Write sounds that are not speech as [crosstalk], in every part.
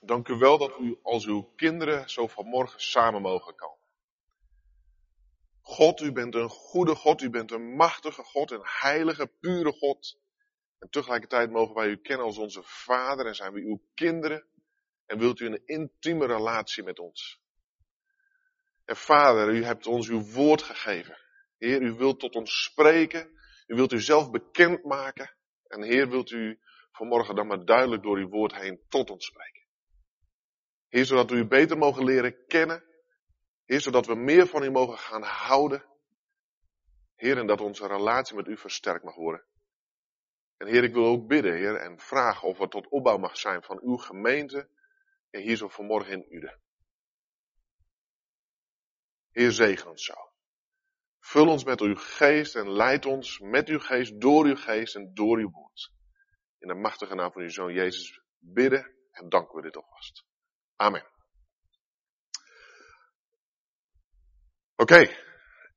Dank u wel dat u als uw kinderen zo vanmorgen samen mogen komen. God, u bent een goede God, u bent een machtige God, een heilige, pure God. En tegelijkertijd mogen wij u kennen als onze Vader en zijn we uw kinderen. En wilt u een intieme relatie met ons. En Vader, u hebt ons uw woord gegeven. Heer, u wilt tot ons spreken. U wilt u zelf bekendmaken. En Heer, wilt u vanmorgen dan maar duidelijk door uw woord heen tot ons spreken. Heer, zodat we u beter mogen leren kennen. Heer, zodat we meer van u mogen gaan houden. Heer, en dat onze relatie met u versterkt mag worden. En Heer, ik wil ook bidden, Heer, en vragen of het tot opbouw mag zijn van uw gemeente. En hier zo vanmorgen in Uden. Heer, zegen ons zo. Vul ons met uw geest en leid ons met uw geest, door uw geest en door uw woord. In de machtige naam van uw zoon Jezus bidden en danken we dit alvast. Amen. Oké,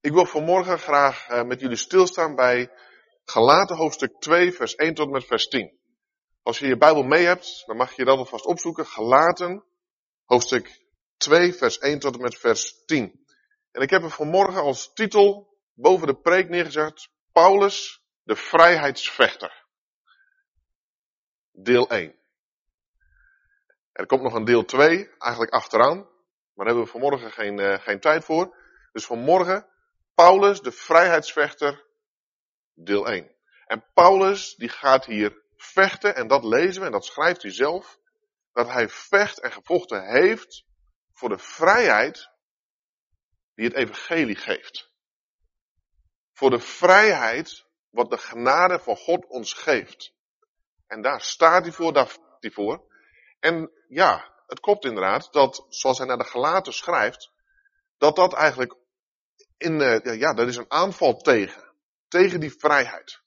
ik wil vanmorgen graag uh, met jullie stilstaan bij Galaten hoofdstuk 2 vers 1 tot met vers 10. Als je je Bijbel mee hebt, dan mag je dat alvast opzoeken. Galaten hoofdstuk 2 vers 1 tot en met vers 10. En ik heb er vanmorgen als titel boven de preek neergezet, Paulus, de vrijheidsvechter. Deel 1. Er komt nog een deel 2, eigenlijk achteraan. Maar daar hebben we vanmorgen geen, uh, geen tijd voor. Dus vanmorgen, Paulus, de vrijheidsvechter, deel 1. En Paulus, die gaat hier vechten, en dat lezen we, en dat schrijft hij zelf, dat hij vecht en gevochten heeft voor de vrijheid die het evangelie geeft. Voor de vrijheid wat de genade van God ons geeft. En daar staat hij voor, daar hij voor. En ja, het klopt inderdaad dat, zoals hij naar de gelaten schrijft, dat dat eigenlijk in, uh, ja, dat is een aanval tegen. Tegen die vrijheid.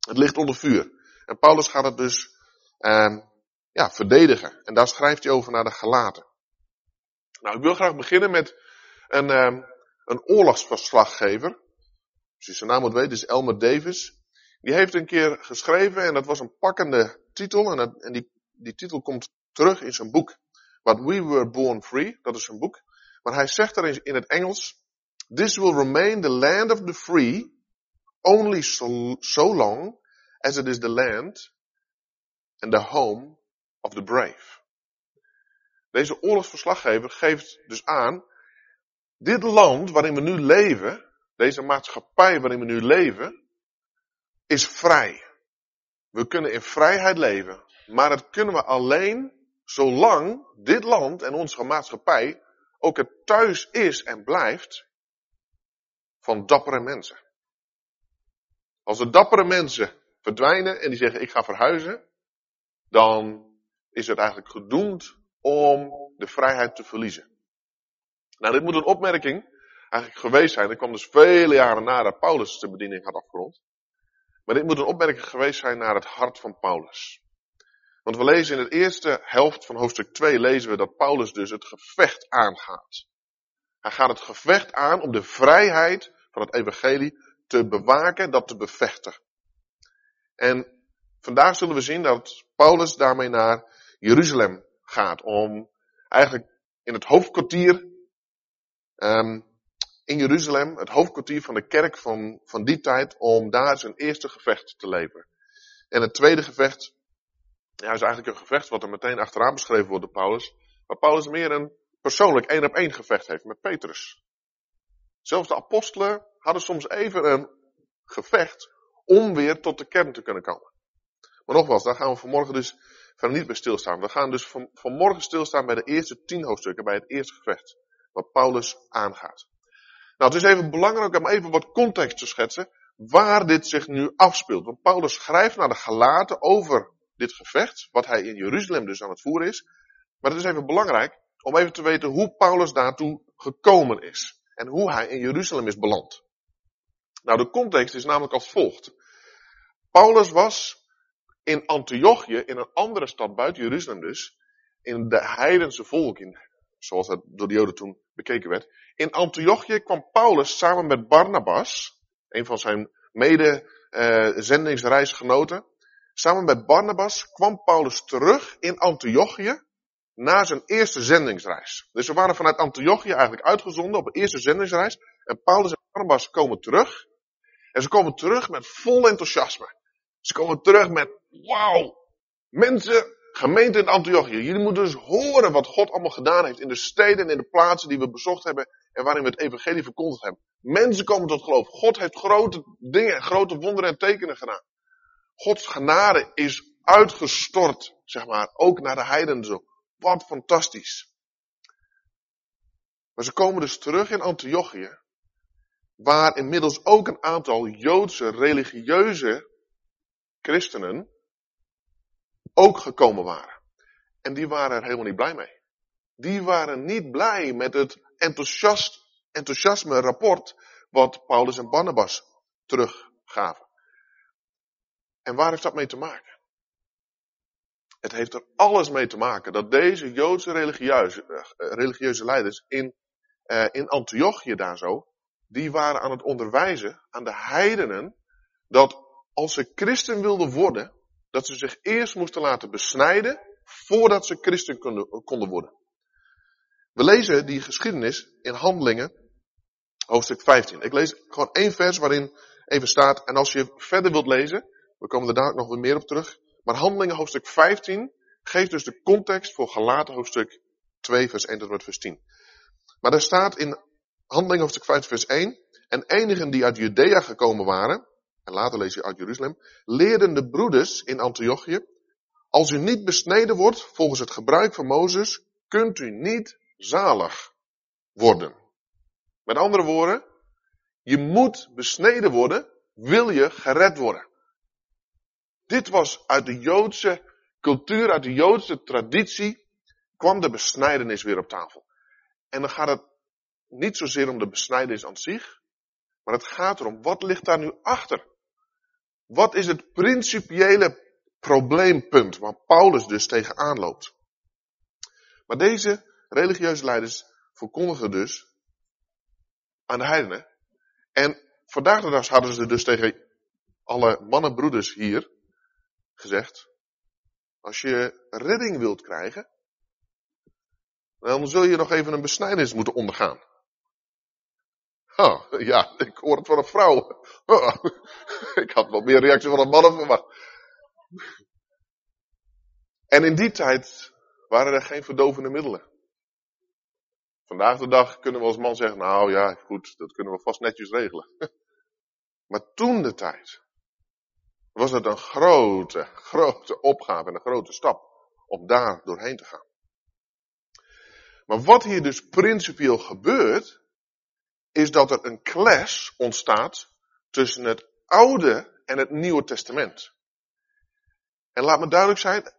Het ligt onder vuur. En Paulus gaat het dus, uh, ja, verdedigen. En daar schrijft hij over naar de gelaten. Nou, ik wil graag beginnen met een, uh, een oorlogsverslaggever. Als je zijn naam moet weten, is Elmer Davis. Die heeft een keer geschreven en dat was een pakkende titel. En, dat, en die die titel komt terug in zijn boek. But We Were Born Free, dat is zijn boek. Maar hij zegt er in het Engels, This will remain the land of the free, only so, so long as it is the land and the home of the brave. Deze oorlogsverslaggever geeft dus aan, dit land waarin we nu leven, deze maatschappij waarin we nu leven, is vrij. We kunnen in vrijheid leven. Maar dat kunnen we alleen zolang dit land en onze maatschappij ook het thuis is en blijft van dappere mensen. Als de dappere mensen verdwijnen en die zeggen ik ga verhuizen, dan is het eigenlijk gedoemd om de vrijheid te verliezen. Nou, dit moet een opmerking eigenlijk geweest zijn. Dat kwam dus vele jaren nadat Paulus de bediening had afgerond. Maar dit moet een opmerking geweest zijn naar het hart van Paulus. Want we lezen in de eerste helft van hoofdstuk 2 lezen we dat Paulus dus het gevecht aangaat. Hij gaat het gevecht aan om de vrijheid van het evangelie te bewaken, dat te bevechten. En vandaag zullen we zien dat Paulus daarmee naar Jeruzalem gaat om eigenlijk in het hoofdkwartier um, in Jeruzalem, het hoofdkwartier van de kerk van, van die tijd, om daar zijn eerste gevecht te leveren. En het tweede gevecht ja, is eigenlijk een gevecht wat er meteen achteraan beschreven wordt door Paulus. Waar Paulus meer een persoonlijk één op één gevecht heeft met Petrus. Zelfs de apostelen hadden soms even een gevecht om weer tot de kern te kunnen komen. Maar nogmaals, daar gaan we vanmorgen dus van niet bij stilstaan. We gaan dus van, vanmorgen stilstaan bij de eerste tien hoofdstukken, bij het eerste gevecht. Wat Paulus aangaat. Nou, het is even belangrijk om even wat context te schetsen waar dit zich nu afspeelt. Want Paulus schrijft naar de Galaten over dit gevecht, wat hij in Jeruzalem dus aan het voeren is. Maar het is even belangrijk om even te weten hoe Paulus daartoe gekomen is. En hoe hij in Jeruzalem is beland. Nou, de context is namelijk als volgt. Paulus was in Antiochië, in een andere stad buiten Jeruzalem dus, in de heidense volk, in, zoals het door de Joden toen bekeken werd. In Antiochië kwam Paulus samen met Barnabas, een van zijn mede zendingsreisgenoten, Samen met Barnabas kwam Paulus terug in Antiochië na zijn eerste zendingsreis. Dus ze waren vanuit Antiochië eigenlijk uitgezonden op een eerste zendingsreis. En Paulus en Barnabas komen terug. En ze komen terug met vol enthousiasme. Ze komen terug met, wauw, mensen, gemeente in Antiochië, jullie moeten dus horen wat God allemaal gedaan heeft in de steden en in de plaatsen die we bezocht hebben en waarin we het evangelie verkondigd hebben. Mensen komen tot geloof. God heeft grote dingen, grote wonderen en tekenen gedaan. Gods genade is uitgestort, zeg maar, ook naar de heidenen zo. Wat fantastisch. Maar ze komen dus terug in Antiochië, waar inmiddels ook een aantal Joodse religieuze christenen ook gekomen waren. En die waren er helemaal niet blij mee. Die waren niet blij met het enthousiast, enthousiasme rapport wat Paulus en Barnabas teruggaven. En waar heeft dat mee te maken? Het heeft er alles mee te maken dat deze Joodse religieuze, uh, religieuze leiders in, uh, in Antiochië daar zo, die waren aan het onderwijzen aan de heidenen dat als ze christen wilden worden, dat ze zich eerst moesten laten besnijden voordat ze christen konden, konden worden. We lezen die geschiedenis in Handelingen, hoofdstuk 15. Ik lees gewoon één vers waarin even staat, en als je verder wilt lezen, we komen er daar nog meer op terug, maar Handelingen hoofdstuk 15 geeft dus de context voor Galaten hoofdstuk 2 vers 1 tot vers 10. Maar daar staat in Handelingen hoofdstuk 15 vers 1, en enigen die uit Judea gekomen waren, en later lees je uit Jeruzalem, leerden de broeders in Antiochië, als u niet besneden wordt volgens het gebruik van Mozes, kunt u niet zalig worden. Met andere woorden, je moet besneden worden, wil je gered worden. Dit was uit de Joodse cultuur, uit de Joodse traditie, kwam de besnijdenis weer op tafel. En dan gaat het niet zozeer om de besnijdenis aan zich, maar het gaat erom, wat ligt daar nu achter? Wat is het principiële probleempunt waar Paulus dus tegenaan loopt? Maar deze religieuze leiders verkondigen dus aan de heidenen. En vandaag de dag hadden ze dus tegen alle mannenbroeders hier gezegd. Als je redding wilt krijgen, dan zul je nog even een besnijdenis moeten ondergaan. Oh, ja, ik hoor het van een vrouw. Ik had wat meer reactie van een man verwacht. En in die tijd waren er geen verdovende middelen. Vandaag de dag kunnen we als man zeggen, nou ja, goed, dat kunnen we vast netjes regelen. Maar toen de tijd was het een grote, grote opgave en een grote stap om daar doorheen te gaan. Maar wat hier dus principieel gebeurt, is dat er een clash ontstaat tussen het Oude en het Nieuwe Testament. En laat me duidelijk zijn,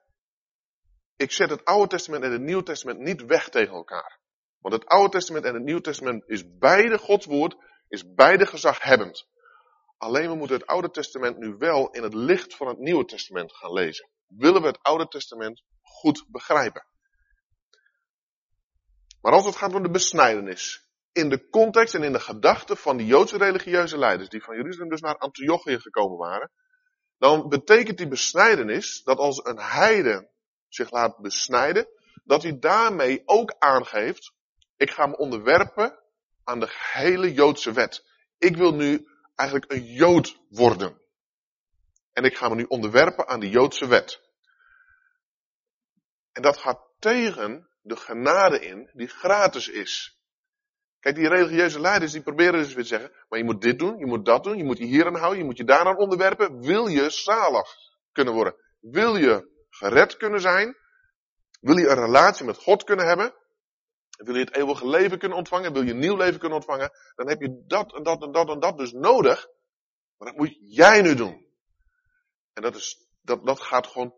ik zet het Oude Testament en het Nieuwe Testament niet weg tegen elkaar. Want het Oude Testament en het Nieuwe Testament is beide Gods woord, is beide gezaghebbend. Alleen we moeten het Oude Testament nu wel in het licht van het Nieuwe Testament gaan lezen. Willen we het Oude Testament goed begrijpen. Maar als het gaat om de besnijdenis, in de context en in de gedachten van de Joodse religieuze leiders, die van Jeruzalem dus naar Antiochië gekomen waren, dan betekent die besnijdenis dat als een heide zich laat besnijden, dat hij daarmee ook aangeeft, ik ga me onderwerpen aan de hele Joodse wet. Ik wil nu eigenlijk een Jood worden. En ik ga me nu onderwerpen aan de Joodse wet. En dat gaat tegen de genade in die gratis is. Kijk, die religieuze leiders die proberen dus weer te zeggen, maar je moet dit doen, je moet dat doen, je moet je hier aan houden, je moet je daaraan onderwerpen. Wil je zalig kunnen worden? Wil je gered kunnen zijn? Wil je een relatie met God kunnen hebben? Wil je het eeuwige leven kunnen ontvangen? Wil je een nieuw leven kunnen ontvangen? Dan heb je dat en dat en dat en dat dus nodig. Maar dat moet jij nu doen. En dat, is, dat, dat gaat gewoon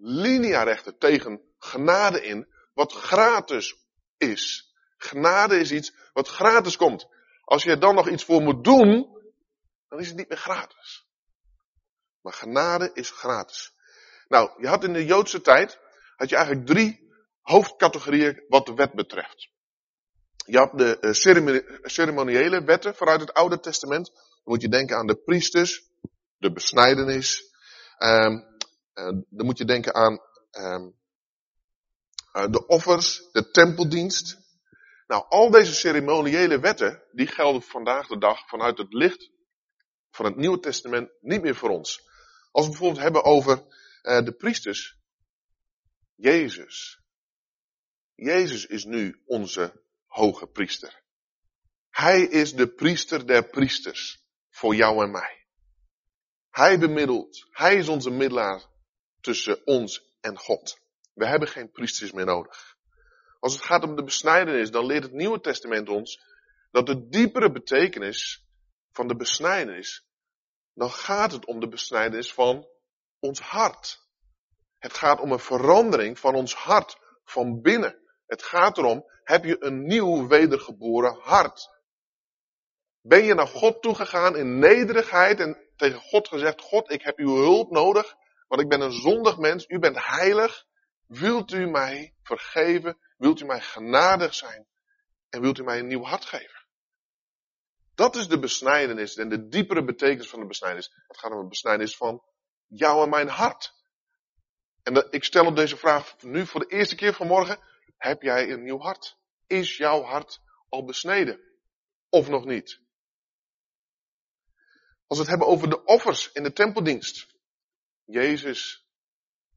linea rechter tegen genade in, wat gratis is. Genade is iets wat gratis komt. Als je er dan nog iets voor moet doen, dan is het niet meer gratis. Maar genade is gratis. Nou, je had in de Joodse tijd, had je eigenlijk drie hoofdcategorieën wat de wet betreft. Je had de eh, ceremoniële wetten vanuit het Oude Testament. Dan moet je denken aan de priesters, de besnijdenis. Um, dan moet je denken aan um, uh, de offers, de tempeldienst. Nou, al deze ceremoniële wetten, die gelden vandaag de dag vanuit het licht van het Nieuwe Testament niet meer voor ons. Als we bijvoorbeeld hebben over de priesters. Jezus. Jezus is nu onze hoge priester. Hij is de priester der priesters voor jou en mij. Hij bemiddelt. Hij is onze middelaar tussen ons en God. We hebben geen priesters meer nodig. Als het gaat om de besnijdenis, dan leert het Nieuwe Testament ons dat de diepere betekenis van de besnijdenis, dan gaat het om de besnijdenis van ons hart. Het gaat om een verandering van ons hart van binnen. Het gaat erom, heb je een nieuw wedergeboren hart? Ben je naar God toegegaan in nederigheid en tegen God gezegd, God, ik heb uw hulp nodig, want ik ben een zondig mens, u bent heilig. Wilt u mij vergeven? Wilt u mij genadig zijn? En wilt u mij een nieuw hart geven? Dat is de besnijdenis en de diepere betekenis van de besnijdenis. Het gaat om de besnijdenis van jou en mijn hart. En ik stel op deze vraag nu voor de eerste keer vanmorgen. Heb jij een nieuw hart? Is jouw hart al besneden? Of nog niet? Als we het hebben over de offers in de tempeldienst. Jezus,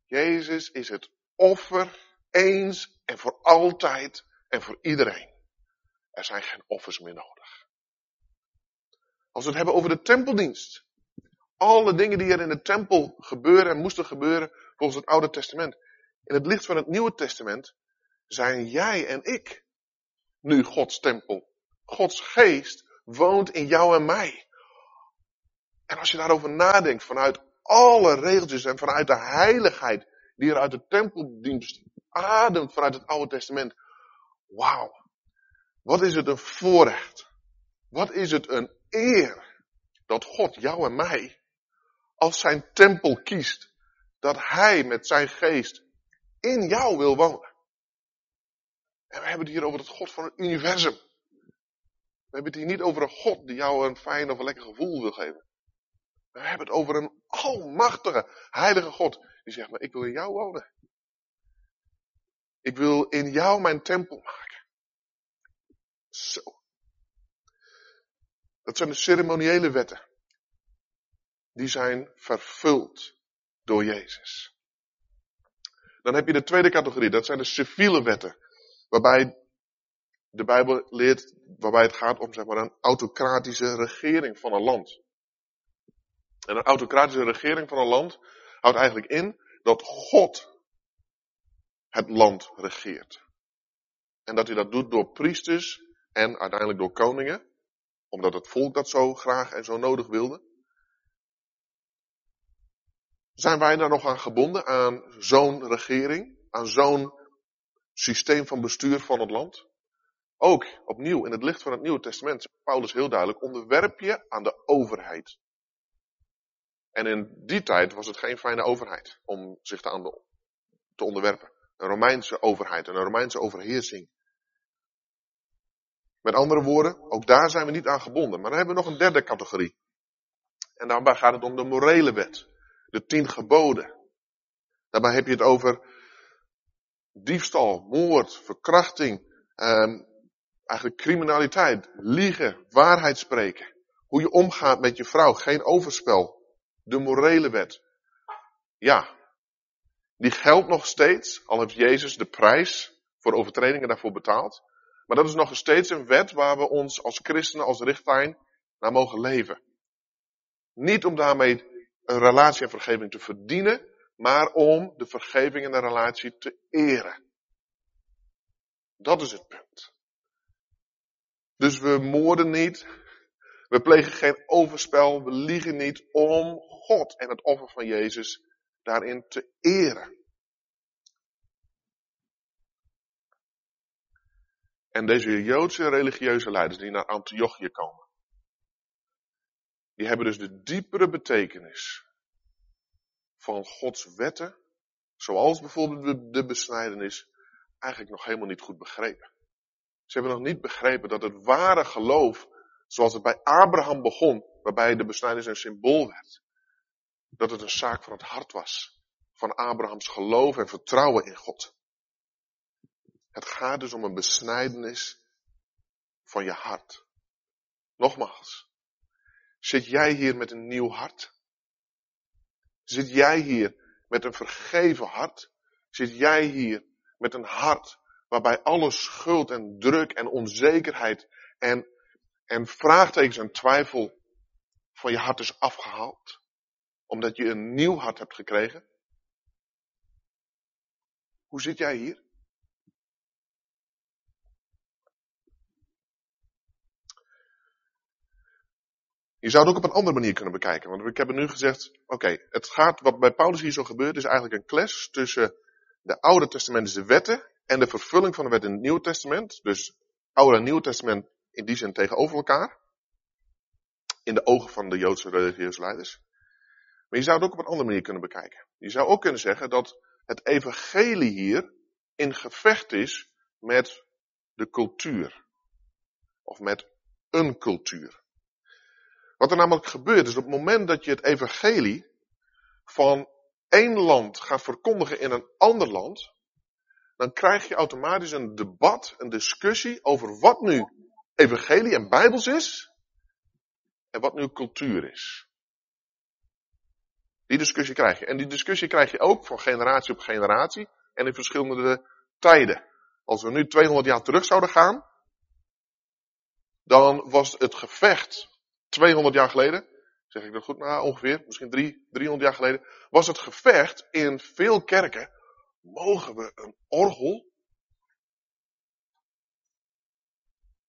Jezus is het offer eens en voor altijd en voor iedereen. Er zijn geen offers meer nodig. Als we het hebben over de tempeldienst. Alle dingen die er in de tempel gebeuren en moesten gebeuren volgens het Oude Testament. In het licht van het Nieuwe Testament zijn jij en ik nu Gods tempel. Gods geest woont in jou en mij. En als je daarover nadenkt vanuit alle regeltjes en vanuit de heiligheid die er uit de tempeldienst ademt vanuit het Oude Testament. Wauw. Wat is het een voorrecht. Wat is het een eer dat God jou en mij als zijn tempel kiest. Dat hij met zijn geest in jou wil wonen. En we hebben het hier over het God van het universum. We hebben het hier niet over een God die jou een fijn of een lekker gevoel wil geven. We hebben het over een almachtige, heilige God. Die zegt, maar ik wil in jou wonen. Ik wil in jou mijn tempel maken. Zo. Dat zijn de ceremoniële wetten. Die zijn vervuld door Jezus. Dan heb je de tweede categorie, dat zijn de civiele wetten. Waarbij de Bijbel leert, waarbij het gaat om zeg maar, een autocratische regering van een land. En een autocratische regering van een land houdt eigenlijk in dat God het land regeert. En dat hij dat doet door priesters en uiteindelijk door koningen, omdat het volk dat zo graag en zo nodig wilde. Zijn wij daar nog aan gebonden, aan zo'n regering, aan zo'n systeem van bestuur van het land? Ook opnieuw in het licht van het Nieuwe Testament Paulus heel duidelijk, onderwerp je aan de overheid. En in die tijd was het geen fijne overheid om zich te, aan te onderwerpen. Een Romeinse overheid, een Romeinse overheersing. Met andere woorden, ook daar zijn we niet aan gebonden. Maar dan hebben we nog een derde categorie. En daarbij gaat het om de morele wet. De tien geboden. Daarbij heb je het over diefstal, moord, verkrachting, eh, eigenlijk criminaliteit, liegen, waarheid spreken. Hoe je omgaat met je vrouw, geen overspel. De morele wet. Ja, die geldt nog steeds, al heeft Jezus de prijs voor overtredingen daarvoor betaald. Maar dat is nog steeds een wet waar we ons als christenen, als richtlijn naar mogen leven. Niet om daarmee een relatie en vergeving te verdienen, maar om de vergeving en de relatie te eren. Dat is het punt. Dus we moorden niet, we plegen geen overspel, we liegen niet om God en het offer van Jezus daarin te eren. En deze Joodse religieuze leiders die naar Antiochië komen, die hebben dus de diepere betekenis van Gods wetten, zoals bijvoorbeeld de, de besnijdenis, eigenlijk nog helemaal niet goed begrepen. Ze hebben nog niet begrepen dat het ware geloof, zoals het bij Abraham begon, waarbij de besnijdenis een symbool werd, dat het een zaak van het hart was. Van Abrahams geloof en vertrouwen in God. Het gaat dus om een besnijdenis van je hart. Nogmaals, zit jij hier met een nieuw hart? Zit jij hier met een vergeven hart? Zit jij hier met een hart waarbij alle schuld en druk en onzekerheid en, en vraagtekens en twijfel van je hart is afgehaald? Omdat je een nieuw hart hebt gekregen? Hoe zit jij hier? Je zou het ook op een andere manier kunnen bekijken. Want ik heb nu gezegd, oké, het gaat, wat bij Paulus hier zo gebeurt, is eigenlijk een clash tussen de Oude Testamentische wetten en de vervulling van de wet in het Nieuwe Testament. Dus Oude en Nieuwe Testament in die zin tegenover elkaar. In de ogen van de Joodse religieuze leiders. Maar je zou het ook op een andere manier kunnen bekijken. Je zou ook kunnen zeggen dat het evangelie hier in gevecht is met de cultuur. Of met een cultuur. Wat er namelijk gebeurt is op het moment dat je het evangelie van één land gaat verkondigen in een ander land, dan krijg je automatisch een debat, een discussie over wat nu evangelie en bijbels is en wat nu cultuur is. Die discussie krijg je. En die discussie krijg je ook van generatie op generatie en in verschillende tijden. Als we nu 200 jaar terug zouden gaan, dan was het gevecht 200 jaar geleden, zeg ik dat goed, nou ongeveer, misschien 3, 300 jaar geleden, was het gevecht in veel kerken, mogen we een orgel?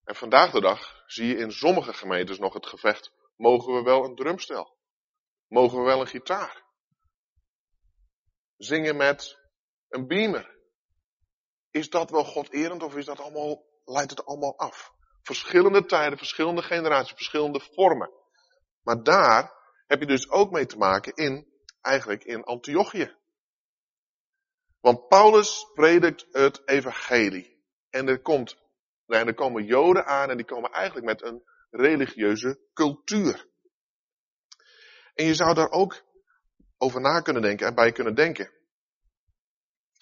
En vandaag de dag zie je in sommige gemeentes nog het gevecht, mogen we wel een drumstel? Mogen we wel een gitaar? Zingen met een beamer? Is dat wel goderend of is dat allemaal, leidt het allemaal af? Verschillende tijden, verschillende generaties, verschillende vormen. Maar daar heb je dus ook mee te maken in, eigenlijk in Antiochië. Want Paulus predikt het evangelie. En er, komt, en er komen joden aan en die komen eigenlijk met een religieuze cultuur. En je zou daar ook over na kunnen denken en bij kunnen denken.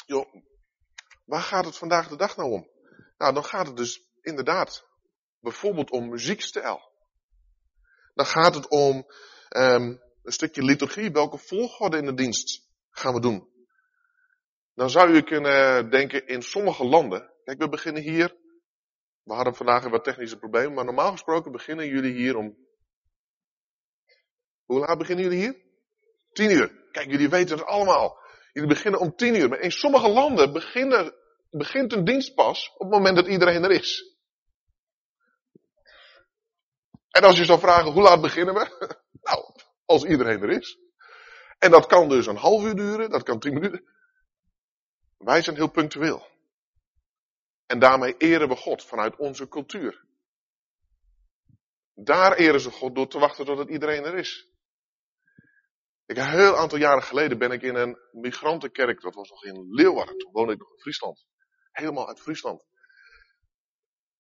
Joh, waar gaat het vandaag de dag nou om? Nou, dan gaat het dus inderdaad bijvoorbeeld om muziekstijl. Dan gaat het om um, een stukje liturgie. Welke volgorde in de dienst gaan we doen? Dan zou je kunnen denken in sommige landen. Kijk, we beginnen hier. We hadden vandaag wat technische problemen, maar normaal gesproken beginnen jullie hier om. Hoe laat beginnen jullie hier? Tien uur. Kijk, jullie weten het allemaal. Jullie beginnen om tien uur. Maar in sommige landen begint een dienst pas op het moment dat iedereen er is. En als je zou vragen, hoe laat beginnen we? [laughs] Nou, als iedereen er is. En dat kan dus een half uur duren, dat kan tien minuten. Wij zijn heel punctueel. En daarmee eren we God vanuit onze cultuur. Daar eren ze God door te wachten tot iedereen er is. Ik, een heel aantal jaren geleden ben ik in een migrantenkerk, dat was nog in Leeuwarden, toen woonde ik nog in Friesland. Helemaal uit Friesland.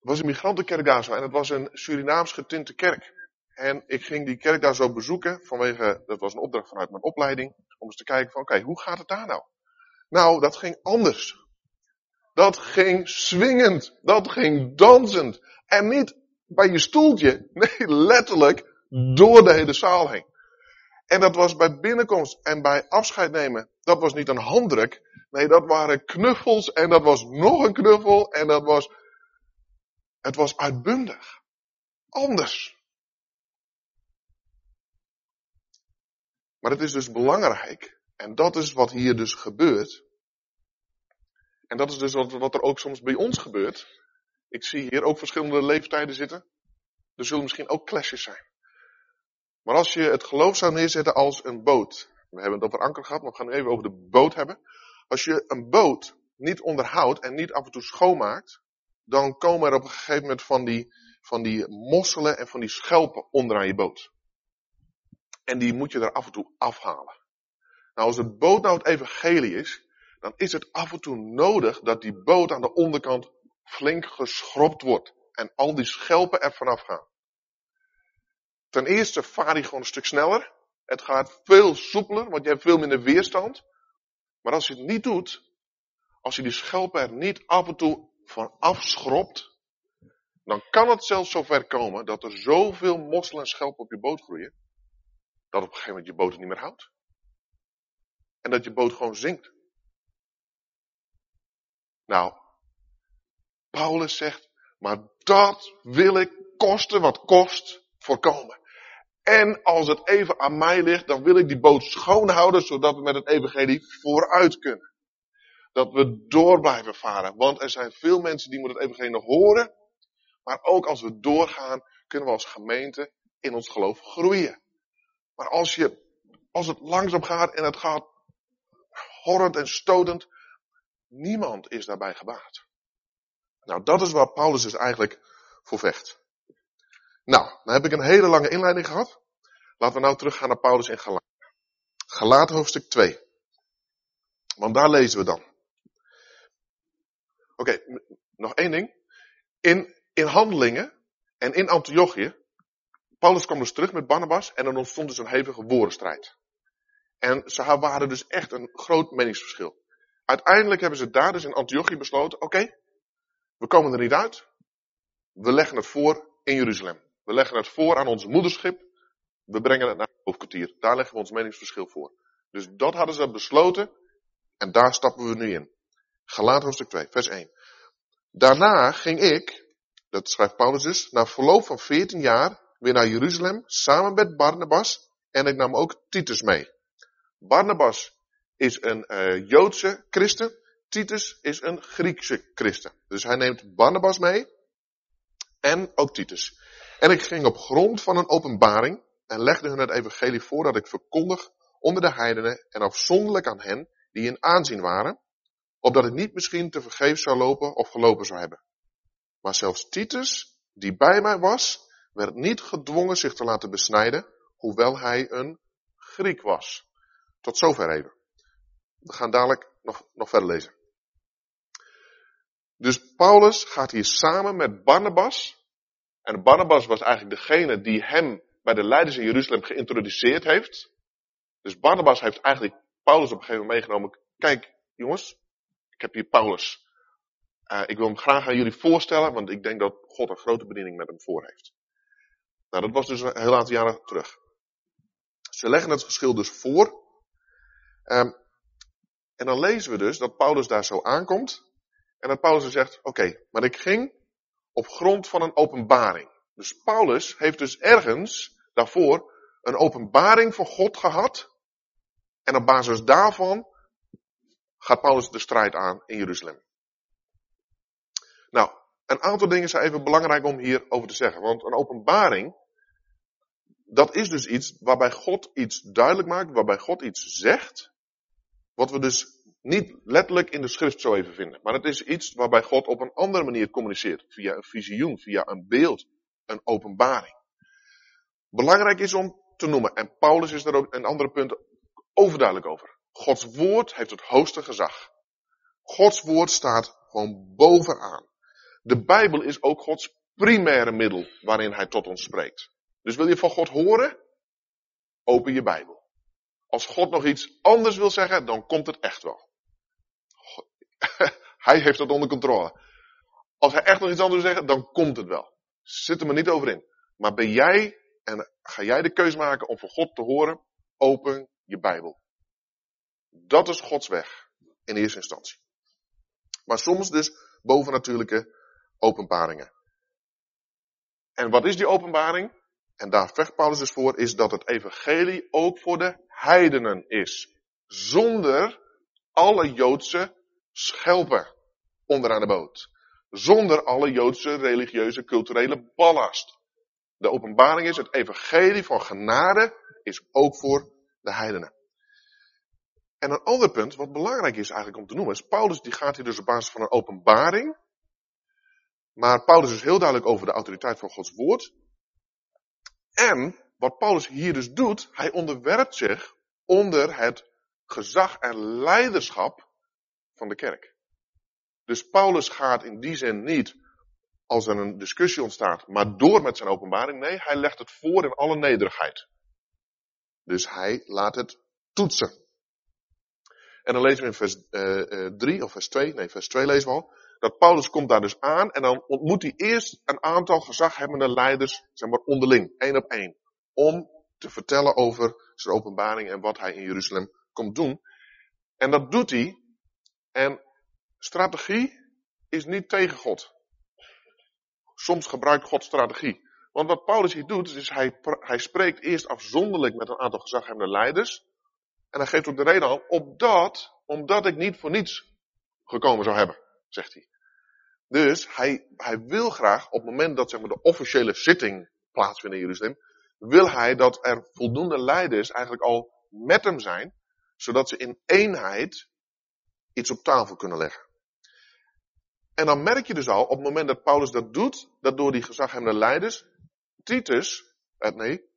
Het was een migrantenkerk daar zo en het was een Surinaams getinte kerk. En ik ging die kerk daar zo bezoeken vanwege, dat was een opdracht vanuit mijn opleiding, om eens te kijken van oké, hoe gaat het daar nou? Nou, dat ging anders. Dat ging swingend, dat ging dansend. En niet bij je stoeltje, [laughs] nee, letterlijk door de hele zaal heen. En dat was bij binnenkomst en bij afscheid nemen, dat was niet een handdruk, nee, dat waren knuffels en dat was nog een knuffel en dat was het was uitbundig. Anders. Maar het is dus belangrijk, en dat is wat hier dus gebeurt. En dat is dus wat, wat er ook soms bij ons gebeurt. Ik zie hier ook verschillende leeftijden zitten. Er zullen misschien ook clashes zijn. Maar als je het geloof zou neerzetten als een boot. We hebben het over anker gehad, maar we gaan nu even over de boot hebben. Als je een boot niet onderhoudt en niet af en toe schoonmaakt, dan komen er op een gegeven moment van die, van die mosselen en van die schelpen onderaan je boot. En die moet je er af en toe afhalen. Nou, als de boot nou het evangelie is, dan is het af en toe nodig dat die boot aan de onderkant flink geschropt wordt. En al die schelpen er vanaf gaan. Ten eerste vaar hij gewoon een stuk sneller. Het gaat veel soepeler, want je hebt veel minder weerstand. Maar als je het niet doet, als je die schelpen er niet af en toe van afschrobt, dan kan het zelfs zover komen dat er zoveel mosselen en schelpen op je boot groeien, dat op een gegeven moment je boot het niet meer houdt. En dat je boot gewoon zinkt. Nou, Paulus zegt, maar dat wil ik kosten wat kost voorkomen. En als het even aan mij ligt, dan wil ik die boot schoonhouden, zodat we met het evangelie vooruit kunnen. Dat we door blijven varen. Want er zijn veel mensen die moeten het evangelie nog horen. Maar ook als we doorgaan, kunnen we als gemeente in ons geloof groeien. Maar als je, als het langzaam gaat en het gaat horrend en stotend, niemand is daarbij gebaat. Nou, dat is waar Paulus dus eigenlijk voor vecht. Nou, dan heb ik een hele lange inleiding gehad. Laten we nou teruggaan naar Paulus in Galaten. Galaten hoofdstuk 2. Want daar lezen we dan. Oké, nog één ding. In, in handelingen en in Antiochië, Paulus kwam dus terug met Barnabas en er ontstond dus een hevige woordenstrijd. En ze waren dus echt een groot meningsverschil. Uiteindelijk hebben ze daar dus in Antiochië besloten, oké, we komen er niet uit. We leggen het voor in Jeruzalem. We leggen het voor aan ons moederschip. We brengen het naar het hoofdkwartier. Daar leggen we ons meningsverschil voor. Dus dat hadden ze besloten. En daar stappen we nu in. Galaten hoofdstuk 2, vers 1. Daarna ging ik, dat schrijft Paulus dus, na verloop van 14 jaar weer naar Jeruzalem samen met Barnabas. En ik nam ook Titus mee. Barnabas is een uh, Joodse christen. Titus is een Griekse christen. Dus hij neemt Barnabas mee. En ook Titus. En ik ging op grond van een openbaring en legde hun het evangelie voor dat ik verkondig onder de heidenen en afzonderlijk aan hen die in aanzien waren, opdat het niet misschien te vergeefs zou lopen of gelopen zou hebben. Maar zelfs Titus, die bij mij was, werd niet gedwongen zich te laten besnijden, hoewel hij een Griek was. Tot zover even. We gaan dadelijk nog, nog verder lezen. Dus Paulus gaat hier samen met Barnabas. En Barnabas was eigenlijk degene die hem bij de leiders in Jeruzalem geïntroduceerd heeft. Dus Barnabas heeft eigenlijk Paulus op een gegeven moment meegenomen. Kijk, jongens, heb hier Paulus. Uh, ik wil hem graag aan jullie voorstellen, want ik denk dat God een grote bediening met hem voor heeft. Nou, dat was dus een heel aantal jaren terug. Ze leggen het verschil dus voor. Um, en dan lezen we dus dat Paulus daar zo aankomt. En dat Paulus dus zegt, oké, maar ik ging op grond van een openbaring. Dus Paulus heeft dus ergens daarvoor een openbaring van God gehad. En op basis daarvan gaat Paulus de strijd aan in Jeruzalem. Nou, een aantal dingen zijn even belangrijk om hierover te zeggen. Want een openbaring, dat is dus iets waarbij God iets duidelijk maakt, waarbij God iets zegt. Wat we dus niet letterlijk in de schrift zo even vinden. Maar het is iets waarbij God op een andere manier communiceert. Via een visioen, via een beeld, een openbaring. Belangrijk is om te noemen, en Paulus is daar ook een andere punt overduidelijk over. Gods woord heeft het hoogste gezag. Gods woord staat gewoon bovenaan. De Bijbel is ook Gods primaire middel waarin hij tot ons spreekt. Dus wil je van God horen? Open je Bijbel. Als God nog iets anders wil zeggen, dan komt het echt wel. [laughs] hij heeft dat onder controle. Als hij echt nog iets anders wil zeggen, dan komt het wel. Zit er maar niet over in. Maar ben jij, en ga jij de keuze maken om van God te horen, open je Bijbel. Dat is Gods weg, in eerste instantie. Maar soms dus bovennatuurlijke openbaringen. En wat is die openbaring? En daar vecht Paulus dus voor, is dat het evangelie ook voor de heidenen is. Zonder alle Joodse schelpen onderaan de boot. Zonder alle Joodse religieuze culturele ballast. De openbaring is, het evangelie van genade is ook voor de heidenen. En een ander punt, wat belangrijk is eigenlijk om te noemen, is Paulus die gaat hier dus op basis van een openbaring. Maar Paulus is heel duidelijk over de autoriteit van Gods woord. En wat Paulus hier dus doet, hij onderwerpt zich onder het gezag en leiderschap van de kerk. Dus Paulus gaat in die zin niet als er een discussie ontstaat, maar door met zijn openbaring. Nee, hij legt het voor in alle nederigheid. Dus hij laat het toetsen. En dan lezen we in vers uh, uh, 3 of vers 2, nee vers 2 lezen we al. dat Paulus komt daar dus aan en dan ontmoet hij eerst een aantal gezaghebbende leiders, zeg maar onderling, één op één. Om te vertellen over zijn openbaring en wat hij in Jeruzalem komt doen. En dat doet hij. En strategie is niet tegen God. Soms gebruikt God strategie. Want wat Paulus hier doet, is hij, hij spreekt eerst afzonderlijk met een aantal gezaghebbende leiders. En hij geeft ook de reden aan, opdat, omdat ik niet voor niets gekomen zou hebben, zegt hij. Dus hij, hij wil graag, op het moment dat zeg maar, de officiële zitting plaatsvindt in Jeruzalem, wil hij dat er voldoende leiders eigenlijk al met hem zijn, zodat ze in eenheid iets op tafel kunnen leggen. En dan merk je dus al, op het moment dat Paulus dat doet, dat door die gezaghebbende leiders, Titus, eh, nee,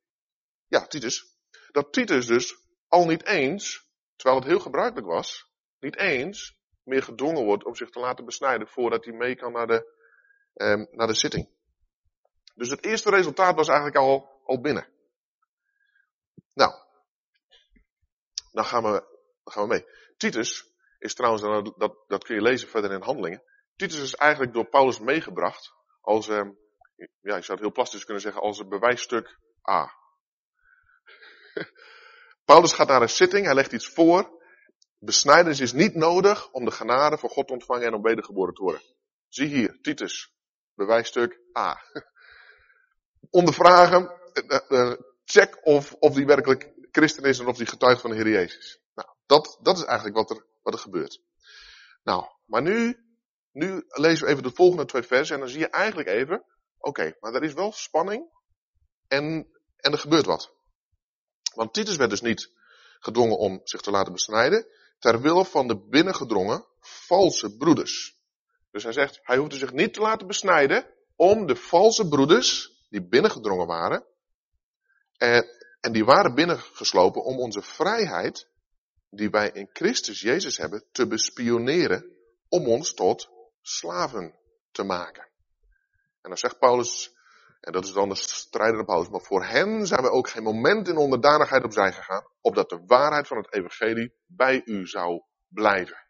ja, Titus, dat Titus dus al niet eens, terwijl het heel gebruikelijk was, niet eens meer gedwongen wordt om zich te laten besnijden voordat hij mee kan naar de, eh, naar de zitting. Dus het eerste resultaat was eigenlijk al, al binnen. Nou, dan gaan we, dan gaan we mee. Titus is trouwens, dat, dat kun je lezen verder in handelingen. Titus is eigenlijk door Paulus meegebracht als, eh, ja, je zou het heel plastisch kunnen zeggen, als een bewijsstuk A. [laughs] Paulus gaat naar een zitting, hij legt iets voor. Besnijdenis is niet nodig om de genade van God te ontvangen en om wedergeboren te worden. Zie hier, Titus, bewijsstuk A. [laughs] Ondervragen, eh, eh, check of, of die werkelijk christen is en of die getuigt van de Heer Jezus. Nou, dat, dat is eigenlijk wat er, wat er gebeurt. Nou, maar nu, nu lezen we even de volgende twee versen en dan zie je eigenlijk even, oké, maar er is wel spanning en, en er gebeurt wat. Want Titus werd dus niet gedwongen om zich te laten besnijden, ter wille van de binnengedrongen valse broeders. Dus hij zegt, hij hoefde zich niet te laten besnijden om de valse broeders die binnengedrongen waren, en, en die waren binnengeslopen om onze vrijheid, die wij in Christus Jezus hebben, te bespioneren om ons tot slaven te maken. En dan zegt Paulus, en dat is dan de strijdende Paulus, maar voor hen zijn we ook geen moment in onderdanigheid opzij gegaan, opdat de waarheid van het evangelie bij u zou blijven.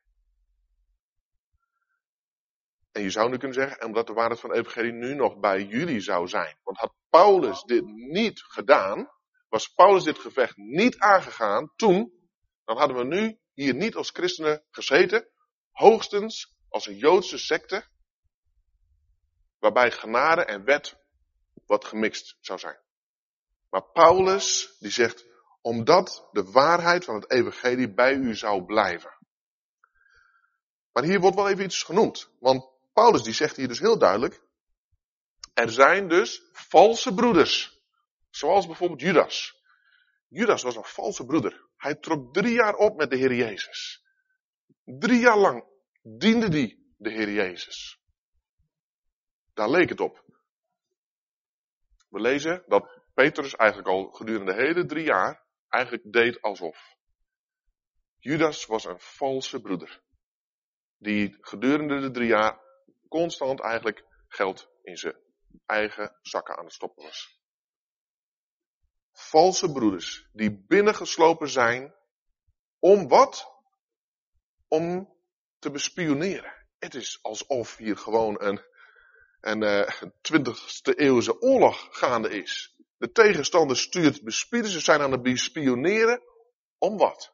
En je zou nu kunnen zeggen, omdat de waarheid van het evangelie nu nog bij jullie zou zijn. Want had Paulus dit niet gedaan, was Paulus dit gevecht niet aangegaan toen, dan hadden we nu hier niet als christenen gezeten, hoogstens als een Joodse secte, waarbij genade en wet wat gemixt zou zijn. Maar Paulus, die zegt, omdat de waarheid van het evangelie bij u zou blijven. Maar hier wordt wel even iets genoemd. Want Paulus die zegt hier dus heel duidelijk, er zijn dus valse broeders. Zoals bijvoorbeeld Judas. Judas was een valse broeder. Hij trok drie jaar op met de Heer Jezus. Drie jaar lang diende die de Heer Jezus. Daar leek het op. We lezen dat Petrus eigenlijk al gedurende de hele drie jaar eigenlijk deed alsof. Judas was een valse broeder. Die gedurende de drie jaar constant eigenlijk geld in zijn eigen zakken aan het stoppen was. Valse broeders die binnengeslopen zijn om wat? Om te bespioneren. Het is alsof hier gewoon een, een uh, 20e eeuwse oorlog gaande is. De tegenstander stuurt bespieden, ze zijn aan het bespioneren. Om wat?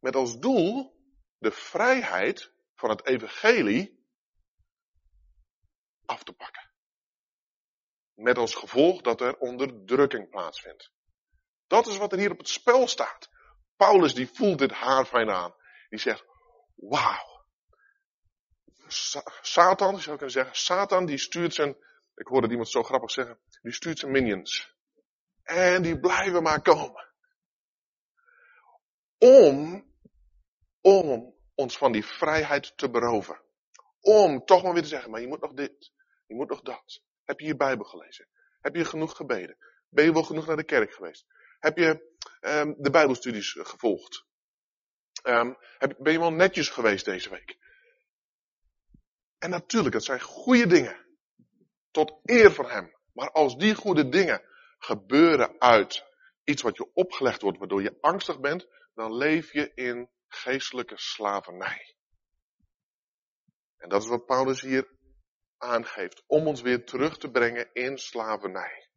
Met als doel de vrijheid van het evangelie af te pakken. Met als gevolg dat er onderdrukking plaatsvindt. Dat is wat er hier op het spel staat. Paulus die voelt dit haarfijn aan. Die zegt, wauw. Satan, zou ik kunnen zeggen, Satan die stuurt zijn, ik hoorde iemand zo grappig zeggen, die stuurt zijn minions. En die blijven maar komen. Om, om ons van die vrijheid te beroven. Om toch maar weer te zeggen, maar je moet nog dit, je moet nog dat. Heb je je Bijbel gelezen? Heb je genoeg gebeden? Ben je wel genoeg naar de kerk geweest? Heb je um, de Bijbelstudies gevolgd? Um, heb, ben je wel netjes geweest deze week? En natuurlijk, dat zijn goede dingen. Tot eer van Hem. Maar als die goede dingen gebeuren uit iets wat je opgelegd wordt, waardoor je angstig bent, dan leef je in geestelijke slavernij. En dat is wat Paulus hier aangeeft. Om ons weer terug te brengen in slavernij.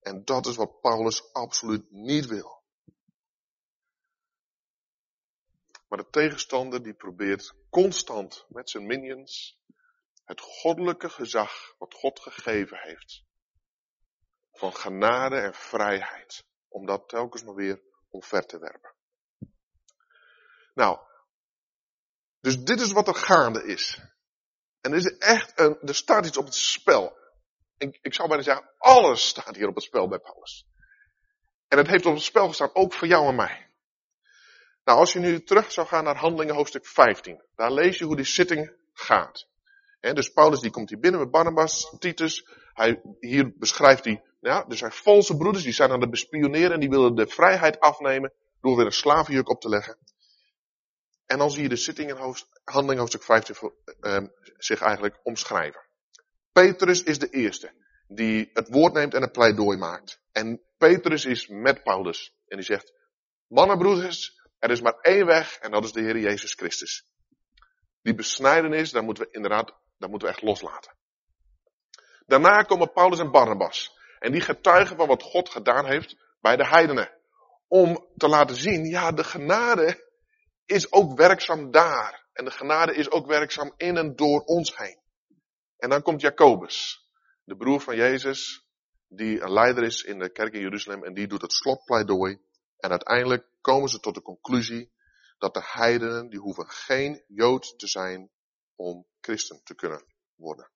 En dat is wat Paulus absoluut niet wil. Maar de tegenstander die probeert constant met zijn minions het goddelijke gezag wat God gegeven heeft. Van genade en vrijheid. Om dat telkens maar weer omver te werpen. Nou, dus dit is wat er gaande is. En er is echt een, er staat iets op het spel. Ik, ik zou bijna zeggen, alles staat hier op het spel bij Paulus. En het heeft op het spel gestaan, ook voor jou en mij. Nou, als je nu terug zou gaan naar handelingen hoofdstuk 15. Daar lees je hoe die zitting gaat. dus Paulus die komt hier binnen met Barnabas, Titus. Hij, hier beschrijft hij, ja, er zijn valse broeders, die zijn aan het bespioneren en die willen de vrijheid afnemen door weer een slavenjuk op te leggen. En dan zie je de zitting in hoofd, hoofdstuk 15 uh, zich eigenlijk omschrijven. Petrus is de eerste die het woord neemt en een pleidooi maakt. En Petrus is met Paulus. En die zegt, mannenbroeders, er is maar één weg en dat is de Heer Jezus Christus. Die besnijdenis, daar moeten we inderdaad, daar moeten we echt loslaten. Daarna komen Paulus en Barnabas. En die getuigen van wat God gedaan heeft bij de heidenen. Om te laten zien, ja, de genade is ook werkzaam daar. En de genade is ook werkzaam in en door ons heen. En dan komt Jacobus, de broer van Jezus, die een leider is in de kerk in Jeruzalem en die doet het slotpleidooi. En uiteindelijk komen ze tot de conclusie dat de heidenen, die hoeven geen Jood te zijn om christen te kunnen worden.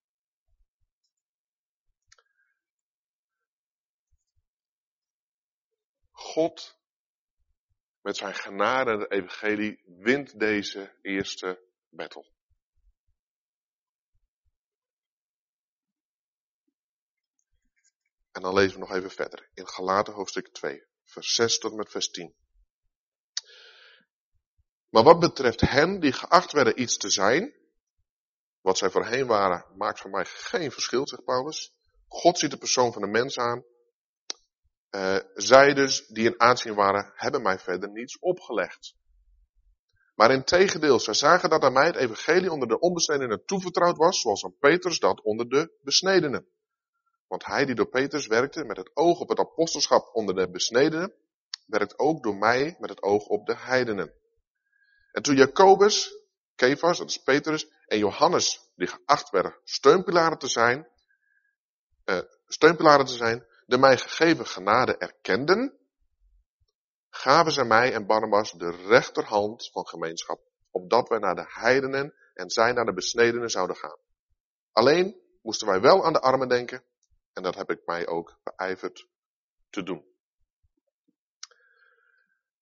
God met zijn genade en het evangelie wint deze eerste battle. En dan lezen we nog even verder in Galaten hoofdstuk 2, vers 6 tot met vers 10. Maar wat betreft hen die geacht werden iets te zijn, wat zij voorheen waren, maakt voor mij geen verschil, zegt Paulus. God ziet de persoon van de mens aan uh, zij dus, die in aanzien waren, hebben mij verder niets opgelegd. Maar in tegendeel, zij zagen dat aan mij het evangelie onder de onbesnedenen toevertrouwd was, zoals aan Petrus dat onder de besnedenen. Want hij die door Petrus werkte met het oog op het apostelschap onder de besnedenen, werkt ook door mij met het oog op de heidenen. En toen Jacobus, Kefas, dat is Petrus, en Johannes, die geacht werden steunpilaren te zijn, uh, steunpilaren te zijn, de mij gegeven genade erkenden, gaven zij mij en Barnabas de rechterhand van gemeenschap, opdat wij naar de heidenen en zij naar de besnedenen zouden gaan. Alleen moesten wij wel aan de armen denken, en dat heb ik mij ook beijverd te doen.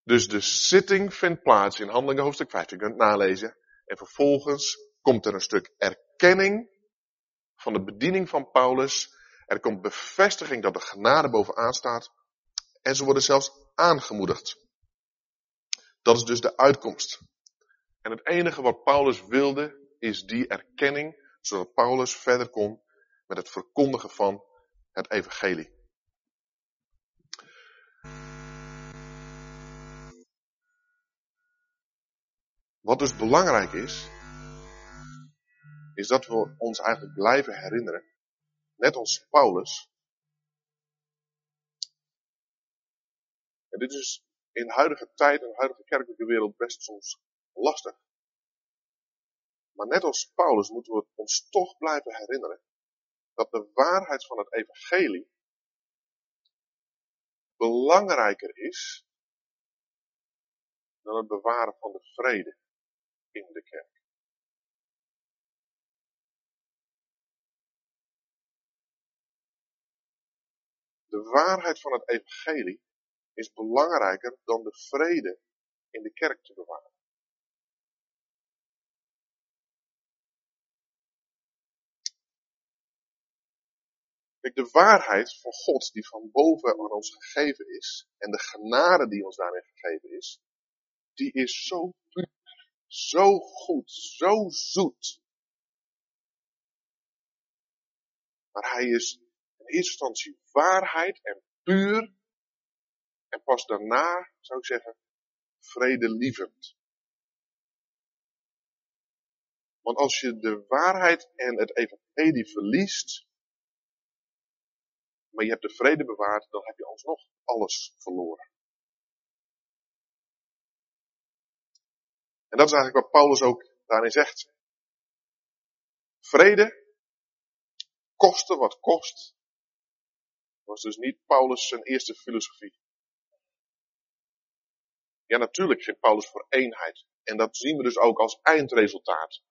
Dus de zitting vindt plaats in Handelingen hoofdstuk 5, je kunt het nalezen. En vervolgens komt er een stuk erkenning van de bediening van Paulus er komt bevestiging dat de genade bovenaan staat. En ze worden zelfs aangemoedigd. Dat is dus de uitkomst. En het enige wat Paulus wilde is die erkenning, zodat Paulus verder kon met het verkondigen van het evangelie. Wat dus belangrijk is, is dat we ons eigenlijk blijven herinneren Net als Paulus. En dit is in huidige tijd, de huidige kerkelijke wereld best soms lastig. Maar net als Paulus moeten we ons toch blijven herinneren dat de waarheid van het evangelie belangrijker is dan het bewaren van de vrede in de kerk. De waarheid van het evangelie is belangrijker dan de vrede in de kerk te bewaren. Kijk, de waarheid van God die van boven aan ons gegeven is en de genade die ons daarin gegeven is, die is zo puur, zo goed, zo zoet. Maar hij is in eerste instantie waarheid en puur. En pas daarna, zou ik zeggen, vredelievend. Want als je de waarheid en het evangelie verliest, maar je hebt de vrede bewaard, dan heb je alsnog alles verloren. En dat is eigenlijk wat Paulus ook daarin zegt. Vrede, kosten wat kost, was dus niet Paulus zijn eerste filosofie. Ja, natuurlijk ging Paulus voor eenheid. En dat zien we dus ook als eindresultaat.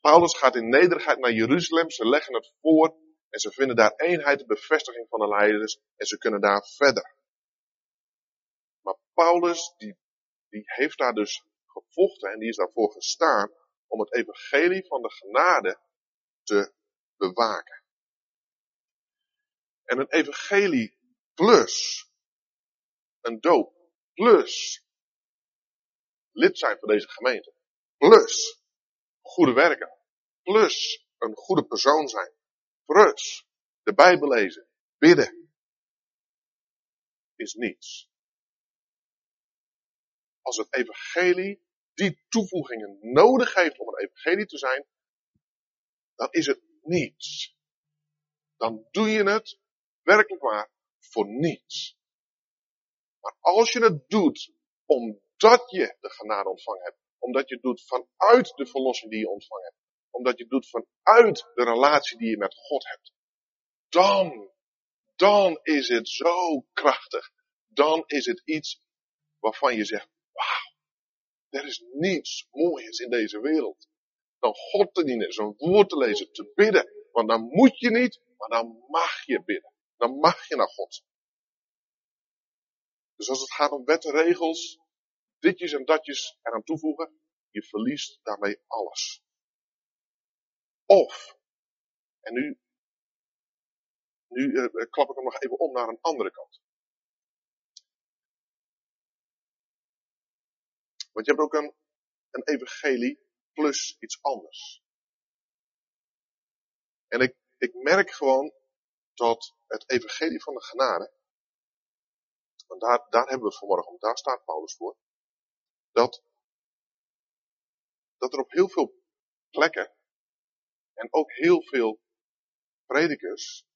Paulus gaat in nederigheid naar Jeruzalem, ze leggen het voor en ze vinden daar eenheid, de bevestiging van de leiders en ze kunnen daar verder. Maar Paulus, die, die heeft daar dus gevochten en die is daarvoor gestaan om het evangelie van de genade te bewaken. En een evangelie plus een doop plus lid zijn van deze gemeente plus goede werken plus een goede persoon zijn plus de Bijbel lezen, bidden is niets. Als het evangelie die toevoegingen nodig heeft om een evangelie te zijn, dan is het niets. Dan doe je het werkelijk waar voor niets. Maar als je het doet omdat je de genade ontvangen hebt, omdat je het doet vanuit de verlossing die je ontvangen hebt, omdat je het doet vanuit de relatie die je met God hebt, dan, dan is het zo krachtig. Dan is het iets waarvan je zegt, wauw, er is niets moois in deze wereld. Dan God te dienen, zijn woord te lezen, te bidden. Want dan moet je niet, maar dan mag je bidden. Dan mag je naar God. Dus als het gaat om wetten, regels, ditjes en datjes eraan toevoegen, je verliest daarmee alles. Of, en nu, nu uh, klap ik hem nog even om naar een andere kant. Want je hebt ook een, een evangelie plus iets anders. En ik, ik merk gewoon dat het evangelie van de genade, want daar, daar hebben we vanmorgen, daar staat Paulus voor, dat, dat er op heel veel plekken en ook heel veel predikers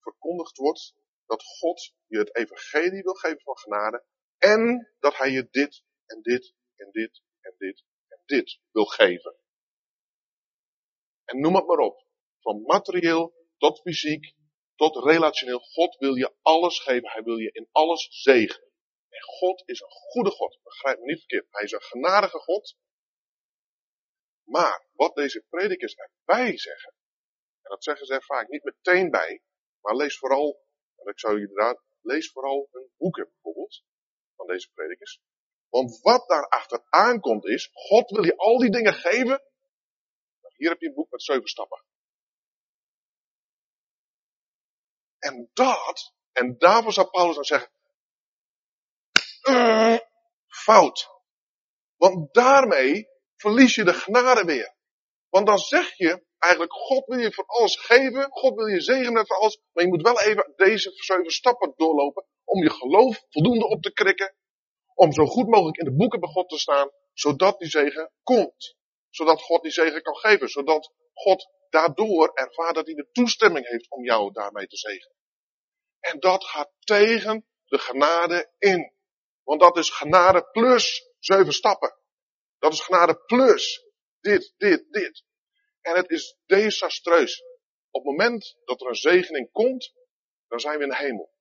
verkondigd wordt dat God je het evangelie wil geven van genade en dat hij je dit en dit en dit en dit en dit wil geven. En noem het maar op. Van materieel tot fysiek tot relationeel. God wil je alles geven. Hij wil je in alles zegenen. En God is een goede God. Begrijp me niet verkeerd. Hij is een genadige God. Maar wat deze predikers erbij zeggen. En dat zeggen ze er vaak niet meteen bij. Maar lees vooral, en ik zou je inderdaad, lees vooral hun boeken bijvoorbeeld. Van deze predikers. Want wat daar achteraan komt is, God wil je al die dingen geven. Hier heb je een boek met zeven stappen. En dat, en daarvoor zou Paulus dan zeggen, uh, fout. Want daarmee verlies je de genade weer. Want dan zeg je eigenlijk, God wil je voor alles geven, God wil je zegenen voor alles, maar je moet wel even deze zeven stappen doorlopen om je geloof voldoende op te krikken, om zo goed mogelijk in de boeken bij God te staan, zodat die zegen komt. Zodat God die zegen kan geven, zodat God daardoor ervaart dat hij de toestemming heeft om jou daarmee te zegenen. En dat gaat tegen de genade in. Want dat is genade plus zeven stappen. Dat is genade plus dit, dit, dit. En het is desastreus. Op het moment dat er een zegening komt, dan zijn we in de hemel.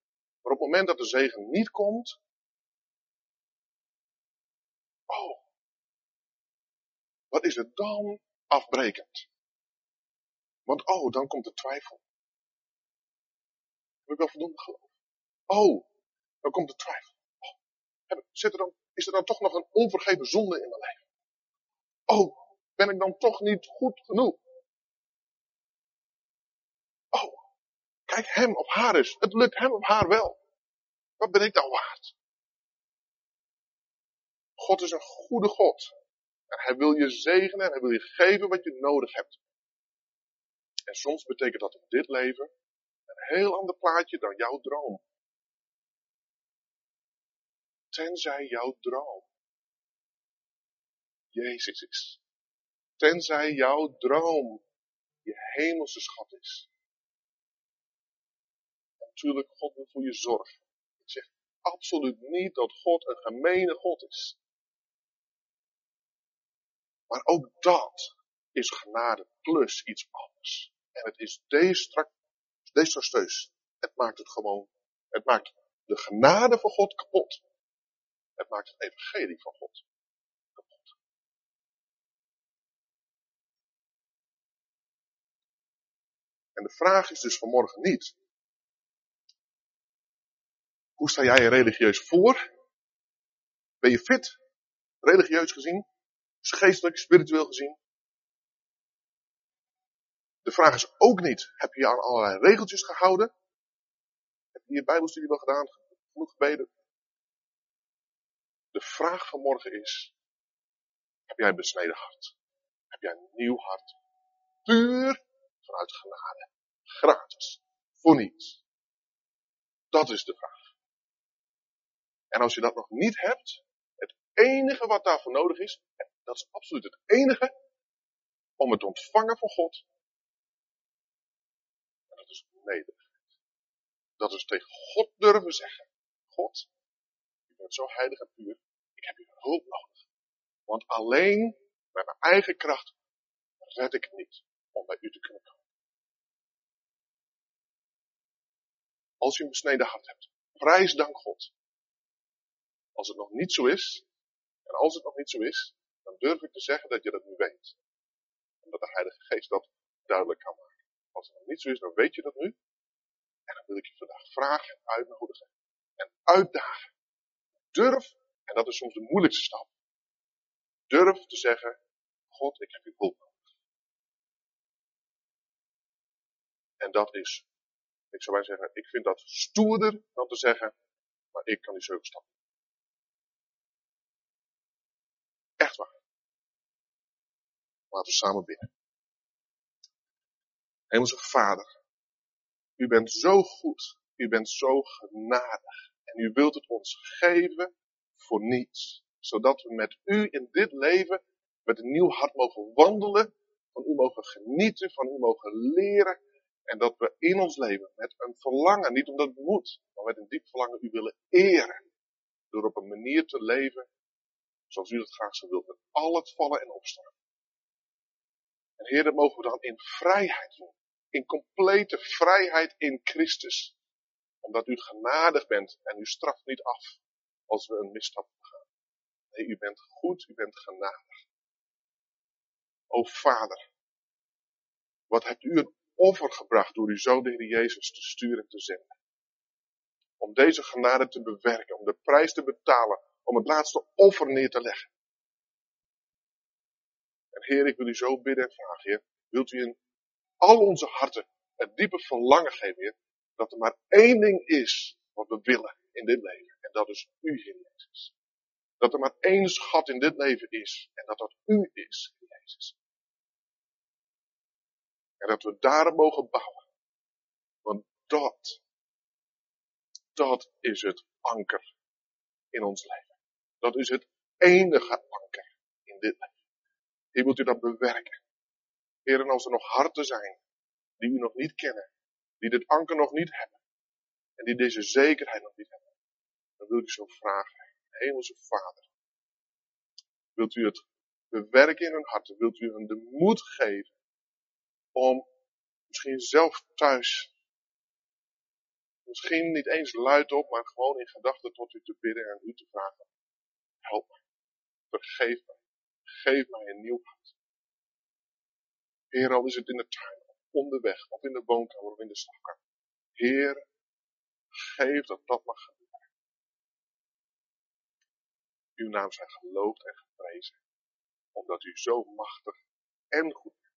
Maar op het moment dat de zegen niet komt, oh, wat is het dan afbrekend? Want oh, dan komt de twijfel. Heb ik wel voldoende geloof? Oh, dan komt de twijfel. Oh, zit er dan, is er dan toch nog een onvergeven zonde in mijn leven? Oh, ben ik dan toch niet goed genoeg? Oh, kijk hem of haar eens. Het lukt hem of haar wel. Wat ben ik dan waard? God is een goede God. En hij wil je zegenen en hij wil je geven wat je nodig hebt. En soms betekent dat in dit leven een heel ander plaatje dan jouw droom. Tenzij jouw droom Jezus is. Tenzij jouw droom je hemelse schat is. Natuurlijk, God wil voor je zorgen. Ik zeg absoluut niet dat God een gemene God is. Maar ook dat is genade plus iets anders. En het is desastreus. Het maakt het gewoon, het maakt de genade van God kapot. Het maakt het evangelie van God En de vraag is dus vanmorgen niet, hoe sta jij er religieus voor? Ben je fit, religieus gezien? Geestelijk, spiritueel gezien? De vraag is ook niet, heb je je aan allerlei regeltjes gehouden? Heb je je bijbelstudie wel gedaan? Genoeg gebeden? De vraag van morgen is, heb jij een besneden hart? Heb jij een nieuw hart? Puur vanuit. Gratis. Voor niets. Dat is de vraag. En als je dat nog niet hebt, het enige wat daarvoor nodig is, dat is absoluut het enige, om het ontvangen van God, en dat is nederigheid. Dat is tegen God durven zeggen, God, u bent zo heilig en puur, ik heb uw hulp nodig. Want alleen met mijn eigen kracht red ik het niet om bij u te kunnen komen. Als je een besneden hart hebt, prijs dank God als het nog niet zo is, en als het nog niet zo is, dan durf ik te zeggen dat je dat nu weet. Omdat de Heilige Geest dat duidelijk kan maken. Als het nog niet zo is, dan weet je dat nu. En dan wil ik je vandaag vragen en uitnodigen. En uitdagen. Durf, en dat is soms de moeilijkste stap. Durf te zeggen, God, ik heb uw hulp nodig. En dat is, ik zou maar zeggen, ik vind dat stoerder dan te zeggen, maar ik kan die zeven stappen. Echt waar. Laten we samen bidden. Hemelse Vader, u bent zo goed, u bent zo genadig en u wilt het ons geven voor niets, zodat we met u in dit leven met een nieuw hart mogen wandelen, van u mogen genieten, van u mogen leren en dat we in ons leven met een verlangen, niet omdat het moet, maar met een diep verlangen u willen eren, door op een manier te leven zoals u dat graag zou willen, met al het vallen en opstaan. En Heer, dat mogen we dan in vrijheid doen. In complete vrijheid in Christus. Omdat u genadig bent en u straft niet af als we een misstap begaan. Nee, u bent goed, u bent genadig. O Vader, wat hebt u een offer gebracht door uw zoon de Heer Jezus te sturen en te zenden. Om deze genade te bewerken, om de prijs te betalen om het laatste offer neer te leggen. En Heer, ik wil u zo bidden en vragen, Heer, wilt u in al onze harten het diepe verlangen geven, Heer, dat er maar één ding is wat we willen in dit leven. En dat is u, Heer Jezus. Dat er maar één schat in dit leven is. En dat dat u is, Heer Jezus. En dat we daarop mogen bouwen. Want dat, dat is het anker in ons leven. Dat is het enige anker in dit leven. Hier moet u dat bewerken. Heer, en als er nog harten zijn die u nog niet kennen, die dit anker nog niet hebben, en die deze zekerheid nog niet hebben, dan wil ik zo vragen, Hemelse Vader, wilt u het bewerken in hun harten, wilt u hun de moed geven om misschien zelf thuis, misschien niet eens luidop, maar gewoon in gedachten tot u te bidden en u te vragen, Help mij. Vergeef mij. Geef mij een nieuw hart. Heer, al is het in de tuin, of onderweg, of in de woonkamer, of in de slaapkamer. Heer, geef dat dat mag gebeuren. Uw naam zijn geloofd en geprezen, omdat u zo machtig en goed bent.